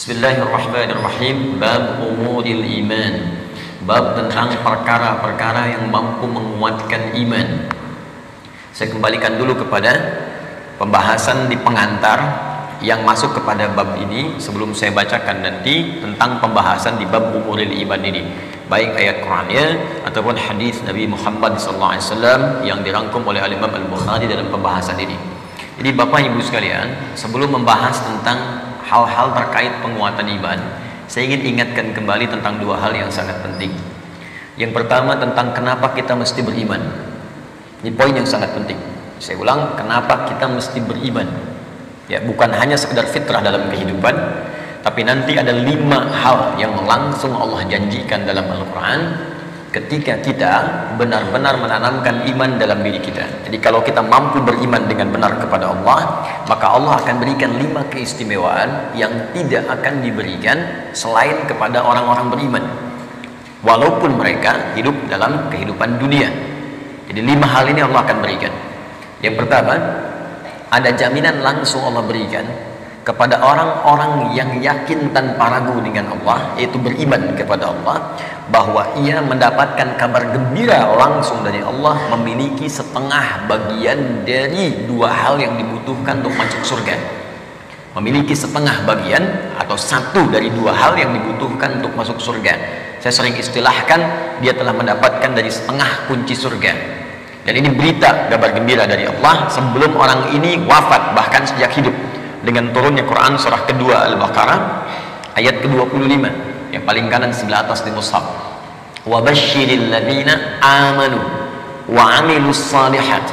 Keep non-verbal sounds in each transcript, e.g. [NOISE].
Bismillahirrahmanirrahim. Bab umuril iman. Bab tentang perkara-perkara yang mampu menguatkan iman. Saya kembalikan dulu kepada Pembahasan di pengantar Yang masuk kepada bab ini Sebelum saya bacakan nanti Tentang pembahasan di bab umuril iman ini. Baik ayat Qurannya Ataupun hadis Nabi Muhammad SAW Yang dirangkum oleh Al-Imam Al-Bukhari Dalam pembahasan ini. Jadi Bapak Ibu sekalian Sebelum membahas tentang hal-hal terkait penguatan iman, saya ingin ingatkan kembali tentang dua hal yang sangat penting. Yang pertama tentang kenapa kita mesti beriman. Ini poin yang sangat penting. Saya ulang, kenapa kita mesti beriman? Ya, bukan hanya sekedar fitrah dalam kehidupan, tapi nanti ada lima hal yang langsung Allah janjikan dalam Al-Quran ketika kita benar-benar menanamkan iman dalam diri kita. Jadi kalau kita mampu beriman dengan benar kepada Allah, maka Allah akan berikan lima keistimewaan yang tidak akan diberikan selain kepada orang-orang beriman. Walaupun mereka hidup dalam kehidupan dunia. Jadi lima hal ini Allah akan berikan. Yang pertama, ada jaminan langsung Allah berikan kepada orang-orang yang yakin tanpa ragu dengan Allah yaitu beriman kepada Allah bahwa ia mendapatkan kabar gembira langsung dari Allah memiliki setengah bagian dari dua hal yang dibutuhkan untuk masuk surga. Memiliki setengah bagian atau satu dari dua hal yang dibutuhkan untuk masuk surga. Saya sering istilahkan dia telah mendapatkan dari setengah kunci surga. Dan ini berita kabar gembira dari Allah sebelum orang ini wafat bahkan sejak hidup dengan turunnya Quran surah kedua Al-Baqarah ayat ke-25 yang paling kanan sebelah atas di mushaf. Wa basyiril ladina amanu wa amilus salihat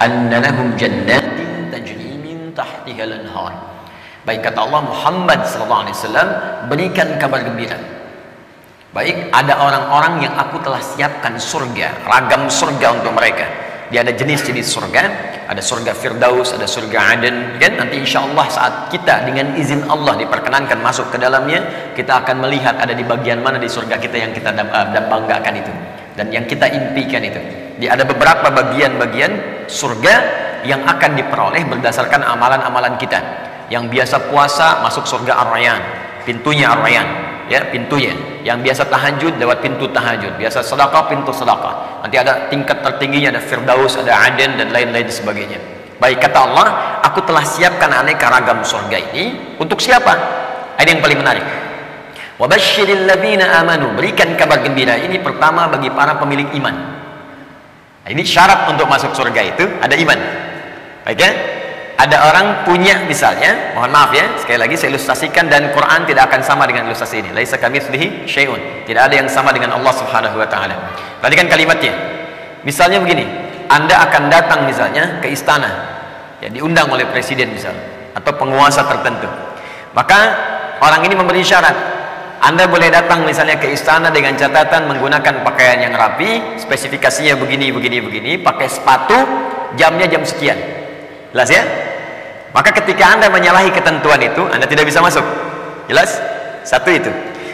anna lahum jannatin tajri min tahtiha al-anhar. Baik kata Allah Muhammad sallallahu alaihi wasallam berikan kabar gembira. Baik ada orang-orang yang aku telah siapkan surga ragam surga untuk mereka. Dia ada jenis-jenis surga ada surga Firdaus, ada surga Aden kan? Nanti insya Allah saat kita dengan izin Allah diperkenankan masuk ke dalamnya kita akan melihat ada di bagian mana di surga kita yang kita uh, banggakan itu dan yang kita impikan itu. Di ada beberapa bagian-bagian surga yang akan diperoleh berdasarkan amalan-amalan kita. Yang biasa puasa masuk surga Ar-Rayyan pintunya Ar-Rayyan ya pintunya yang biasa tahajud lewat pintu tahajud. Biasa sedekah pintu sedekah. Nanti ada tingkat tertingginya ada firdaus ada aden dan lain-lain sebagainya. Baik kata Allah aku telah siapkan aneka ragam surga ini untuk siapa? Ini yang paling menarik. Wabashiril ladina amanu. Berikan kabar gembira. Ini pertama bagi para pemilik iman. Ini syarat untuk masuk surga itu ada iman. Baik ya ada orang punya misalnya mohon maaf ya sekali lagi saya ilustrasikan dan Quran tidak akan sama dengan ilustrasi ini. Laisa kamitslihi syai'un. Tidak ada yang sama dengan Allah Subhanahu wa taala. Perhatikan kalimatnya. Misalnya begini Anda akan datang misalnya ke istana ya diundang oleh presiden misalnya atau penguasa tertentu. Maka orang ini memberi syarat anda boleh datang misalnya ke istana dengan catatan menggunakan pakaian yang rapi, spesifikasinya begini, begini, begini, pakai sepatu, jamnya jam sekian. Jelas ya? Maka ketika Anda menyalahi ketentuan itu, Anda tidak bisa masuk. Jelas? Satu itu.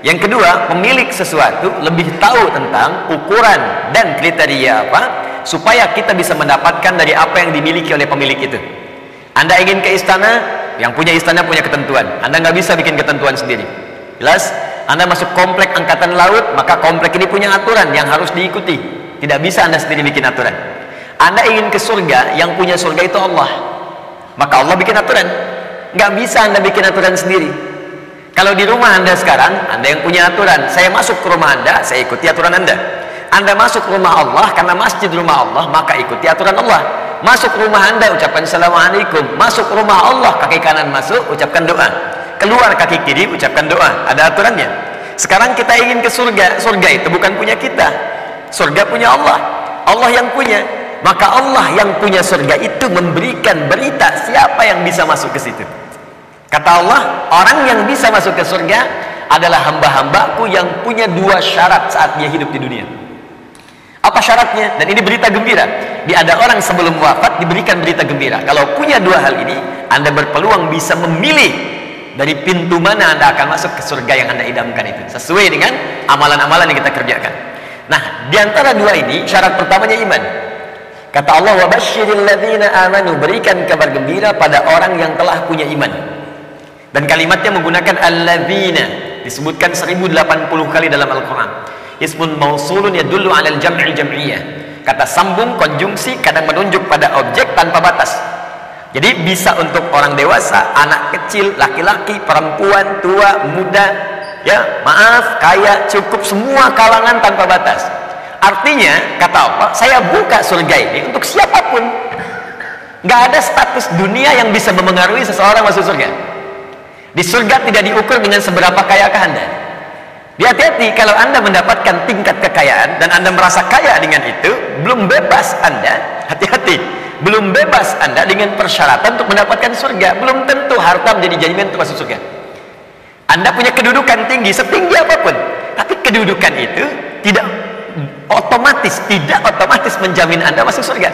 Yang kedua, pemilik sesuatu lebih tahu tentang ukuran dan kriteria apa supaya kita bisa mendapatkan dari apa yang dimiliki oleh pemilik itu. Anda ingin ke istana, yang punya istana punya ketentuan. Anda nggak bisa bikin ketentuan sendiri. Jelas? Anda masuk komplek angkatan laut, maka komplek ini punya aturan yang harus diikuti. Tidak bisa Anda sendiri bikin aturan. Anda ingin ke surga, yang punya surga itu Allah maka Allah bikin aturan. Nggak bisa anda bikin aturan sendiri. Kalau di rumah anda sekarang anda yang punya aturan. Saya masuk ke rumah anda saya ikuti aturan anda. Anda masuk rumah Allah karena masjid rumah Allah maka ikuti aturan Allah. Masuk rumah anda ucapkan assalamualaikum. Masuk rumah Allah kaki kanan masuk ucapkan doa. Keluar kaki kiri ucapkan doa. Ada aturannya. Sekarang kita ingin ke surga. Surga itu bukan punya kita. Surga punya Allah. Allah yang punya maka Allah yang punya surga itu memberikan berita siapa yang bisa masuk ke situ. Kata Allah orang yang bisa masuk ke surga adalah hamba-hambaku yang punya dua syarat saat dia hidup di dunia. Apa syaratnya? Dan ini berita gembira. Di ada orang sebelum wafat diberikan berita gembira. Kalau punya dua hal ini anda berpeluang bisa memilih dari pintu mana anda akan masuk ke surga yang anda idamkan itu. Sesuai dengan amalan-amalan yang kita kerjakan. Nah di antara dua ini syarat pertamanya iman Kata Allah, "Wa ladzina amanu," berikan kabar gembira pada orang yang telah punya iman. dan kalimatnya menggunakan alladzina disebutkan 1080 kali dalam Al-Quran. Ismun mausulun yadullu alal jam'il jam'iyah. Kata sambung konjungsi kadang menunjuk pada objek tanpa batas. Jadi bisa untuk orang dewasa anak kecil laki-laki perempuan tua muda ya maaf kaya cukup semua kalangan tanpa batas artinya kata Allah saya buka surga ini untuk siapa pun. Nggak ada status dunia yang bisa memengaruhi seseorang masuk surga. Di surga tidak diukur dengan seberapa kayakah anda. Hati-hati kalau anda mendapatkan tingkat kekayaan dan anda merasa kaya dengan itu belum bebas anda hati-hati belum bebas anda dengan persyaratan untuk mendapatkan surga belum tentu harta menjadi jaminan untuk masuk surga. Anda punya kedudukan tinggi setinggi apa pun tapi kedudukan itu tidak otomatis tidak otomatis menjamin anda masuk surga.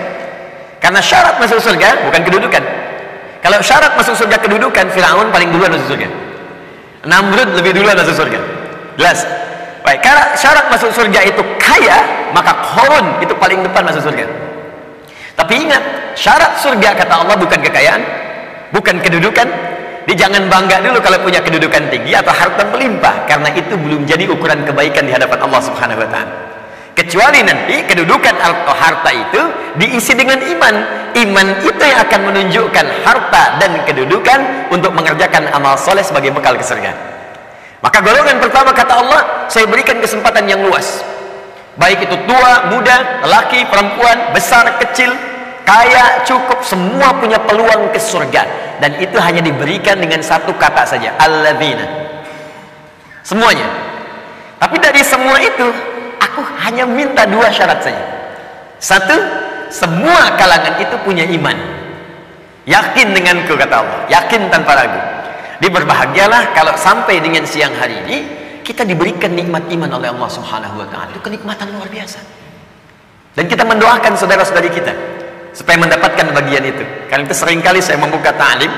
Karena syarat masuk surga bukan kedudukan. Kalau syarat masuk surga kedudukan Fir'aun paling duluan masuk surga. Namrud lebih duluan masuk surga. Jelas? Baik karena syarat masuk surga itu kaya maka korun itu paling depan masuk surga. Tapi ingat syarat surga kata Allah bukan kekayaan bukan kedudukan. Dia jangan bangga dulu kalau punya kedudukan tinggi atau harta melimpah karena itu belum jadi ukuran kebaikan di hadapan Allah subhanahu wa ta'ala kecuali nanti kedudukan harta itu diisi dengan iman iman itu yang akan menunjukkan harta dan kedudukan untuk mengerjakan amal soleh sebagai bekal ke surga maka golongan pertama kata Allah, saya berikan kesempatan yang luas. Baik itu tua, muda, laki, perempuan, besar, kecil, kaya, cukup, semua punya peluang ke surga. Dan itu hanya diberikan dengan satu kata saja, alladzina. Semuanya. Tapi dari semua itu, aku hanya minta dua syarat saja. Satu, semua kalangan itu punya iman. Yakin denganku kata Allah, yakin tanpa ragu. Dia berbahagialah kalau sampai dengan siang hari ini kita diberikan nikmat iman oleh Allah Subhanahu wa taala. Itu kenikmatan luar biasa. Dan kita mendoakan saudara-saudari kita supaya mendapatkan bagian itu. Karena itu sering kali saya membuka ta'lim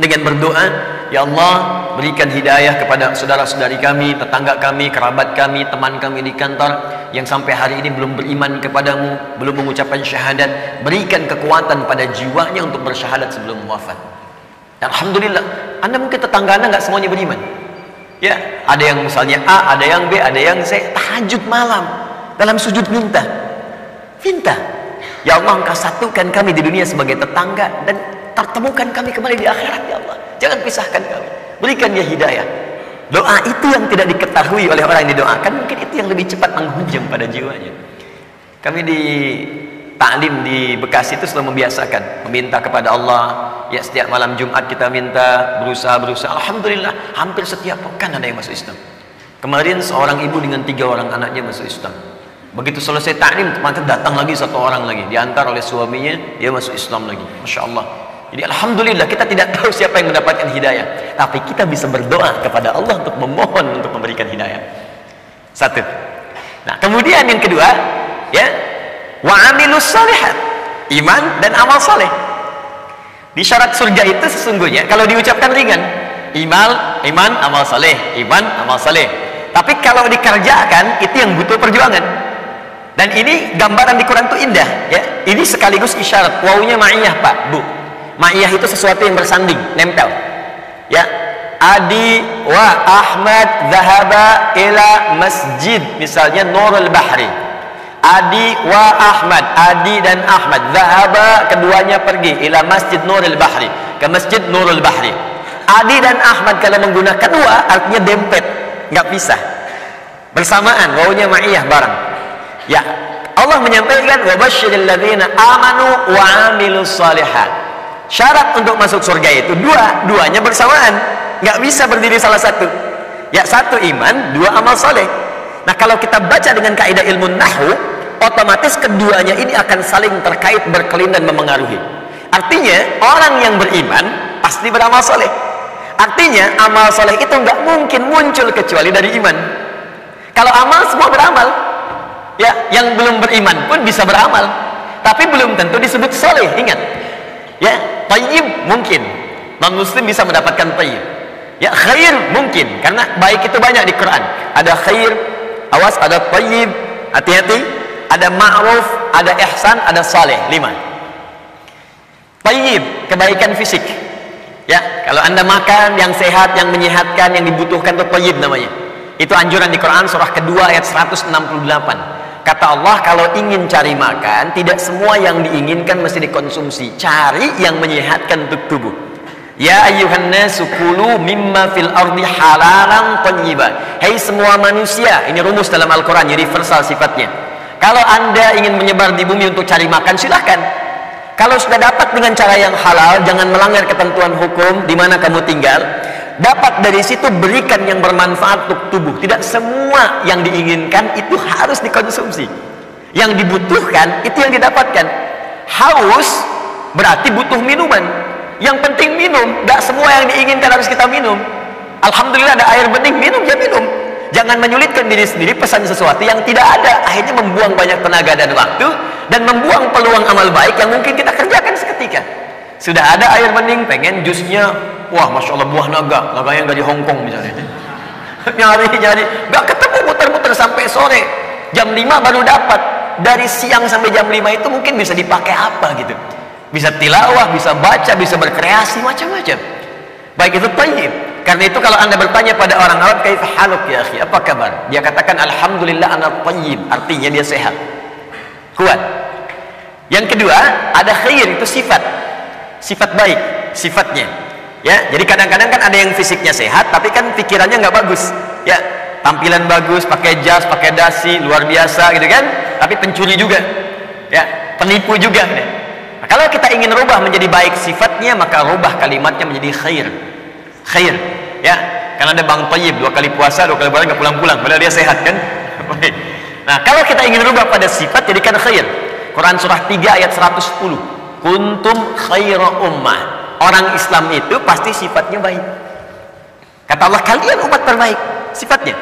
dengan berdoa, Ya Allah, berikan hidayah kepada saudara-saudari kami, tetangga kami, kerabat kami, teman kami di kantor yang sampai hari ini belum beriman kepadamu, belum mengucapkan syahadat. Berikan kekuatan pada jiwanya untuk bersyahadat sebelum wafat. Alhamdulillah, Anda mungkin tetangga Anda nggak semuanya beriman. Ya, ada yang misalnya A, ada yang B, ada yang C, tahajud malam dalam sujud minta. Minta. Ya Allah, Engkau satukan kami di dunia sebagai tetangga dan pertemukan kami kembali di akhirat ya Allah. Jangan pisahkan kami. Berikan dia hidayah. Doa itu yang tidak diketahui oleh orang yang didoakan, mungkin itu yang lebih cepat menghujam pada jiwanya. Kami di taklim di Bekasi itu selalu membiasakan meminta kepada Allah ya setiap malam Jumat kita minta berusaha berusaha Alhamdulillah hampir setiap pekan ada yang masuk Islam kemarin seorang ibu dengan tiga orang anaknya masuk Islam begitu selesai taklim teman datang lagi satu orang lagi diantar oleh suaminya dia masuk Islam lagi Masya Allah jadi Alhamdulillah kita tidak tahu siapa yang mendapatkan hidayah. Tapi kita bisa berdoa kepada Allah untuk memohon untuk memberikan hidayah. Satu. Nah kemudian yang kedua ya wa amilus salihat iman dan amal soleh di syarat surga itu sesungguhnya kalau diucapkan ringan iman iman amal soleh iman amal soleh tapi kalau dikerjakan itu yang butuh perjuangan. Dan ini gambaran di Quran itu indah ya. Ini sekaligus isyarat wawunya ma'iyah pak. Bu ma'iyah itu sesuatu yang bersanding nempel. Ya. Adi wa Ahmad zahaba ila masjid misalnya Nurul Bahri. Adi wa Ahmad Adi dan Ahmad Zahaba keduanya pergi ila Masjid Nurul Bahri ke Masjid Nurul Bahri. Adi dan Ahmad kalau menggunakan wa artinya dempet nggak pisah. Bersamaan wawunya ma'iyah bareng. Ya. Allah menyampaikan wa basyiril ladzina amanu wa amilus salihat syarat untuk masuk surga itu dua duanya bersamaan. Nggak bisa berdiri salah satu. Ya satu iman dua amal soleh. Nah kalau kita baca dengan kaidah ilmu nahu otomatis keduanya ini akan saling terkait berkelin dan memengaruhi. Artinya orang yang beriman pasti beramal soleh. Artinya amal soleh itu nggak mungkin muncul kecuali dari iman. Kalau amal semua beramal. Ya yang belum beriman pun bisa beramal. Tapi belum tentu disebut soleh ingat. Ya tayyib mungkin non muslim bisa mendapatkan tayyib ya khair mungkin karena baik itu banyak di Quran ada khair awas ada tayyib hati-hati ada ma'ruf, ada ihsan, ada saleh. Lima. Tayyib, kebaikan fisik. Ya, kalau Anda makan yang sehat, yang menyehatkan, yang dibutuhkan itu tayyib namanya. Itu anjuran di Quran surah kedua ayat 168. Kata Allah kalau ingin cari makan, tidak semua yang diinginkan mesti dikonsumsi. Cari yang menyehatkan untuk tubuh. Ya ayyuhan nasu kulu mimma fil ardi halalan thayyiba. Hei semua manusia, ini rumus dalam Al-Qur'an, universal sifatnya. Kalau Anda ingin menyebar di bumi untuk cari makan, silahkan kalau sudah dapat dengan cara yang halal, jangan melanggar ketentuan hukum di mana kamu tinggal. Dapat dari situ berikan yang bermanfaat untuk tubuh. Tidak semua yang diinginkan itu harus dikonsumsi. Yang dibutuhkan itu yang didapatkan. Haus berarti butuh minuman. Yang penting minum. Tidak semua yang diinginkan harus kita minum. Alhamdulillah ada air bening, minum ya minum. Jangan menyulitkan diri sendiri pesan sesuatu yang tidak ada. Akhirnya membuang banyak tenaga dan waktu dan membuang peluang amal baik yang mungkin kita kerjakan seketika. Sudah ada air bening, pengen jusnya, wah masya Allah buah naga, naga yang dari Hongkong misalnya. [LAUGHS] nyari nyari, nggak ketemu muter-muter sampai sore. Jam 5 baru dapat. Dari siang sampai jam 5 itu mungkin bisa dipakai apa gitu. Bisa tilawah, bisa baca, bisa berkreasi macam-macam. Baik itu tayyib. Karena itu kalau anda bertanya pada orang Arab, kaif haluk ya akhi, apa kabar? Dia katakan, Alhamdulillah anak tayyib. Artinya dia sehat. Kuat. Yang kedua, ada khair, itu sifat. Sifat baik, sifatnya. Ya, jadi kadang-kadang kan ada yang fisiknya sehat, tapi kan pikirannya nggak bagus. Ya, tampilan bagus, pakai jas, pakai dasi, luar biasa gitu kan? Tapi pencuri juga. Ya, penipu juga. Nah, kalau kita ingin rubah menjadi baik sifatnya, maka rubah kalimatnya menjadi khair khair ya karena ada bang Tayyib dua kali puasa dua kali puasa nggak pulang-pulang padahal dia sehat kan [LAUGHS] nah kalau kita ingin rubah pada sifat jadikan khair Quran surah 3 ayat 110 kuntum khaira ummah. Orang Islam itu pasti sifatnya baik. Kata Allah kalian umat terbaik. Sifatnya.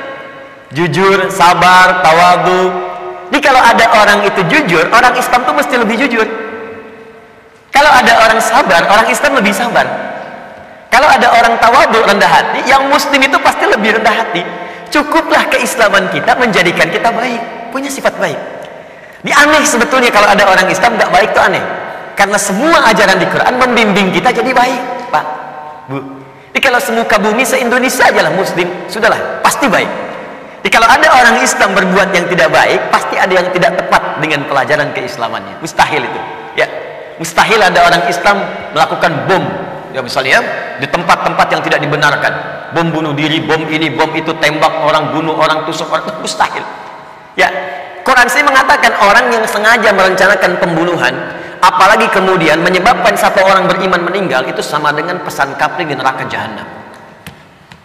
Jujur sabar tawadu. Ini kalau ada orang itu jujur orang Islam tuh mesti lebih jujur. Kalau ada orang sabar orang Islam lebih sabar. Kalau ada orang tawadu rendah hati, yang muslim itu pasti lebih rendah hati. Cukuplah keislaman kita menjadikan kita baik, punya sifat baik. Ini aneh sebetulnya kalau ada orang Islam tidak baik itu aneh. Karena semua ajaran di Quran membimbing kita jadi baik, Pak, Bu. Jadi kalau semuka bumi se-Indonesia aja lah muslim, sudahlah, pasti baik. Jadi kalau ada orang Islam berbuat yang tidak baik, pasti ada yang tidak tepat dengan pelajaran keislamannya. Mustahil itu. Ya, mustahil ada orang Islam melakukan bom ya misalnya di tempat-tempat yang tidak dibenarkan bom bunuh diri, bom ini, bom itu tembak orang, bunuh orang, tusuk orang mustahil ya Quran sih mengatakan orang yang sengaja merencanakan pembunuhan apalagi kemudian menyebabkan satu orang beriman meninggal itu sama dengan pesan kapling di neraka jahanam.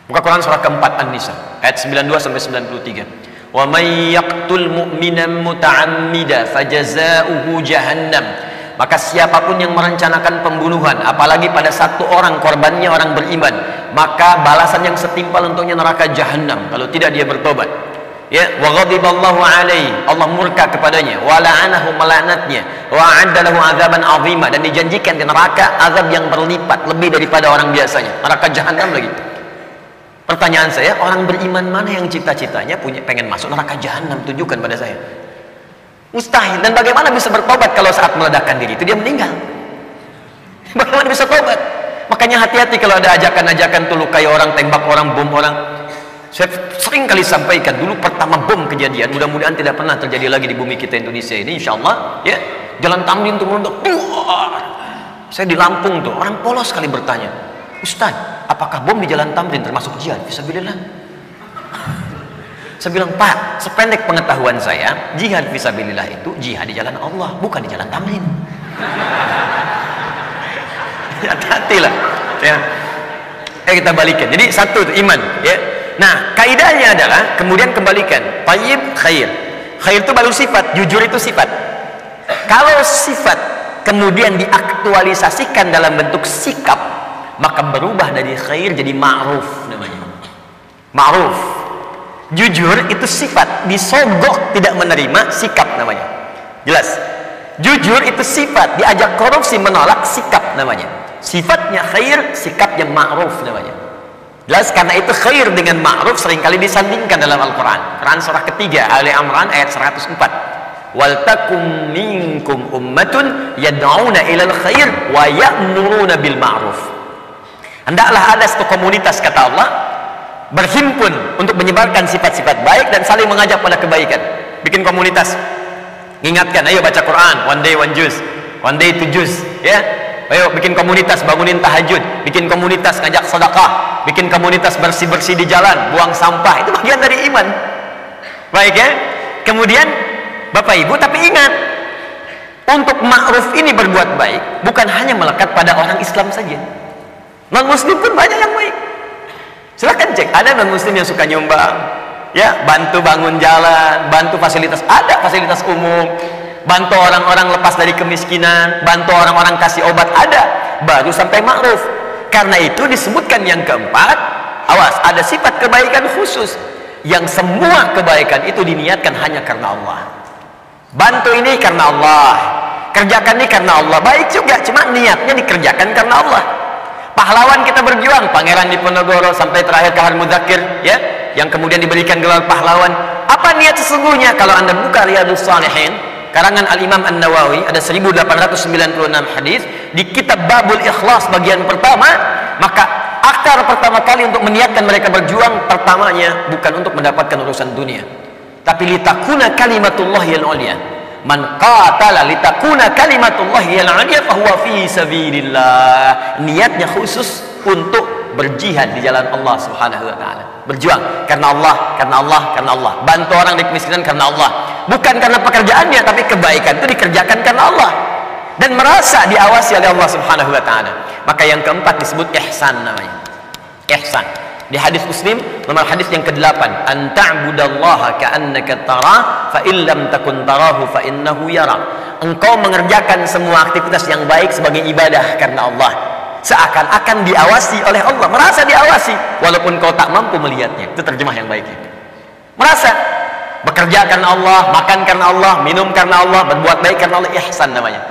Buka Quran surah keempat An-Nisa ayat 92 sampai 93 wa may yaqtul mu'minan muta'ammida fajaza'uhu jahannam. Maka siapa pun yang merencanakan pembunuhan apalagi pada satu orang korbannya orang beriman maka balasan yang setimpal untuknya neraka jahanam kalau tidak dia bertobat ya wa ghadiballahu alaihi Allah murka kepadanya wa la'anahu melaknatnya wa a'addalahu azaban azima dan dijanjikan di neraka azab yang berlipat lebih daripada orang biasanya neraka jahanam lagi pertanyaan saya orang beriman mana yang cita-citanya punya pengen masuk neraka jahanam tunjukkan pada saya Mustahil. Dan bagaimana bisa bertobat kalau saat meledakkan diri itu dia meninggal? [LAUGHS] Bagaimana bisa tobat? Makanya hati-hati kalau ada ajakan-ajakan tuh lukai orang, tembak orang, bom orang. Saya sering kali sampaikan dulu pertama bom kejadian, mudah-mudahan tidak pernah terjadi lagi di bumi kita Indonesia ini, insya Allah. Ya, jalan Tamrin tuh meledak. Saya di Lampung tuh, orang polos sekali bertanya, Ustaz, apakah bom di jalan Tamrin termasuk jihad? Bisa bilang saya bilang, Pak, sependek pengetahuan saya, jihad visabilillah itu jihad di jalan Allah, bukan di jalan tamrin. [LAUGHS] Hati-hati lah. Ya. Eh kita balikan. Jadi satu itu iman, ya. Nah, kaidahnya adalah kemudian kembalikan. Tayyib khair. Khair itu baru sifat, jujur itu sifat. Kalau sifat kemudian diaktualisasikan dalam bentuk sikap, maka berubah dari khair jadi ma'ruf namanya. Ma'ruf jujur itu sifat disogok tidak menerima sikap namanya jelas jujur itu sifat diajak korupsi menolak sikap namanya sifatnya khair sikapnya ma'ruf namanya jelas karena itu khair dengan ma'ruf sering kali disandingkan dalam Al-Quran. Quran surah ketiga Ali Amran ayat 104 wal takum minkum ummatun yad'una ilal khair wa ya'muruna bil ma'ruf. Hendaklah ada satu komunitas kata Allah berhimpun untuk menyebarkan sifat-sifat baik dan saling mengajak pada kebaikan. Bikin komunitas. Ingatkan ayo baca Quran one day one juice one day two juice ya ayo bikin komunitas bangunin tahajud. Bikin komunitas ngajak sedekah. Bikin komunitas bersih-bersih di jalan buang sampah. Itu bagian dari iman. Baik ya? Kemudian Bapak Ibu tapi ingat untuk ma'ruf ini berbuat baik bukan hanya melekat pada orang Islam saja. Non muslim pun banyak yang baik. Silahkan cek ada non muslim yang suka nyumbang? Ya bantu bangun jalan bantu fasilitas ada fasilitas umum bantu orang-orang lepas dari kemiskinan bantu orang-orang kasih obat ada. Baru sampai ma'ruf. Karena itu disebutkan yang keempat awas ada sifat kebaikan khusus. Yang semua kebaikan itu diniatkan hanya karena Allah. Bantu ini karena Allah. Kerjakan ini karena Allah. Baik juga cuma niatnya dikerjakan karena Allah. Pahlawan kita berjuang. Pangeran Diponegoro sampai terakhir Kahar Mudakir ya yang kemudian diberikan gelar pahlawan. Apa niat sesungguhnya? Kalau anda buka Riyadus Salihin karangan Al-Imam An-Nawawi ada 1896 hadis di kitab Babul Ikhlas bagian pertama maka akar pertama kali untuk meniatkan mereka berjuang pertamanya bukan untuk mendapatkan urusan dunia. Tapi litakuna kalimatullah yang ulia man qatala litakuna kalimatullah yang ulia fahuwa fi sabilillah. Niatnya khusus untuk berjihad di jalan Allah Subhanahu wa taala. Berjuang karena Allah karena Allah karena Allah. Bantu orang di kemiskinan karena Allah bukan karena pekerjaannya tapi kebaikan itu dikerjakan karena Allah. Dan merasa diawasi oleh Allah Subhanahu wa taala. Maka yang keempat disebut ihsan namanya. Ihsan. Di hadis Muslim nomor hadis yang ke-8 an ta'budallaha ka'annaka tara fa illam takun tarahu fa innahu yara. Engkau mengerjakan semua aktivitas yang baik sebagai ibadah karena Allah. Seakan-akan diawasi oleh Allah. Merasa diawasi walaupun kau tak mampu melihatnya. Itu terjemah yang baik merasa bekerja karena Allah makan karena Allah minum karena Allah berbuat baik karena Allah ihsan namanya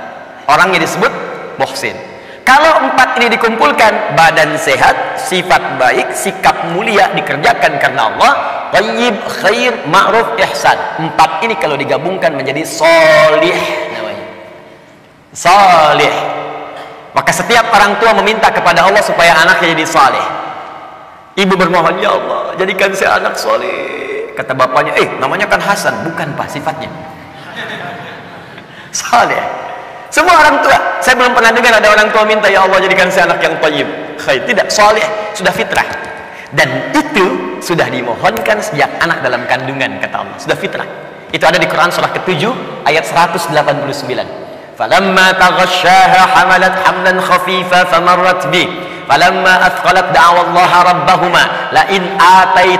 orangnya disebut muhsin kalau empat ini dikumpulkan, badan sehat, sifat baik, sikap mulia dikerjakan karena Allah, tayyib, khair, ma'ruf, ihsan. Empat ini kalau digabungkan menjadi solih namanya. Solih. Maka setiap orang tua meminta kepada Allah supaya anaknya jadi soleh. Ibu bermohon, ya Allah, jadikan saya anak soleh. Kata bapaknya, eh namanya kan Hasan, bukan pak sifatnya. [LAUGHS] Soleh. Semua orang tua, saya belum pernah dengar ada orang tua minta ya Allah jadikan saya anak yang tayyib. Khair, tidak soleh, sudah fitrah. Dan itu sudah dimohonkan sejak anak dalam kandungan kata Allah, sudah fitrah. Itu ada di Quran surah ke-7 ayat 189. Falamma taghasyaha hamalat hamlan khafifa famarrat athqalat da'awa Allah rabbahuma la in atait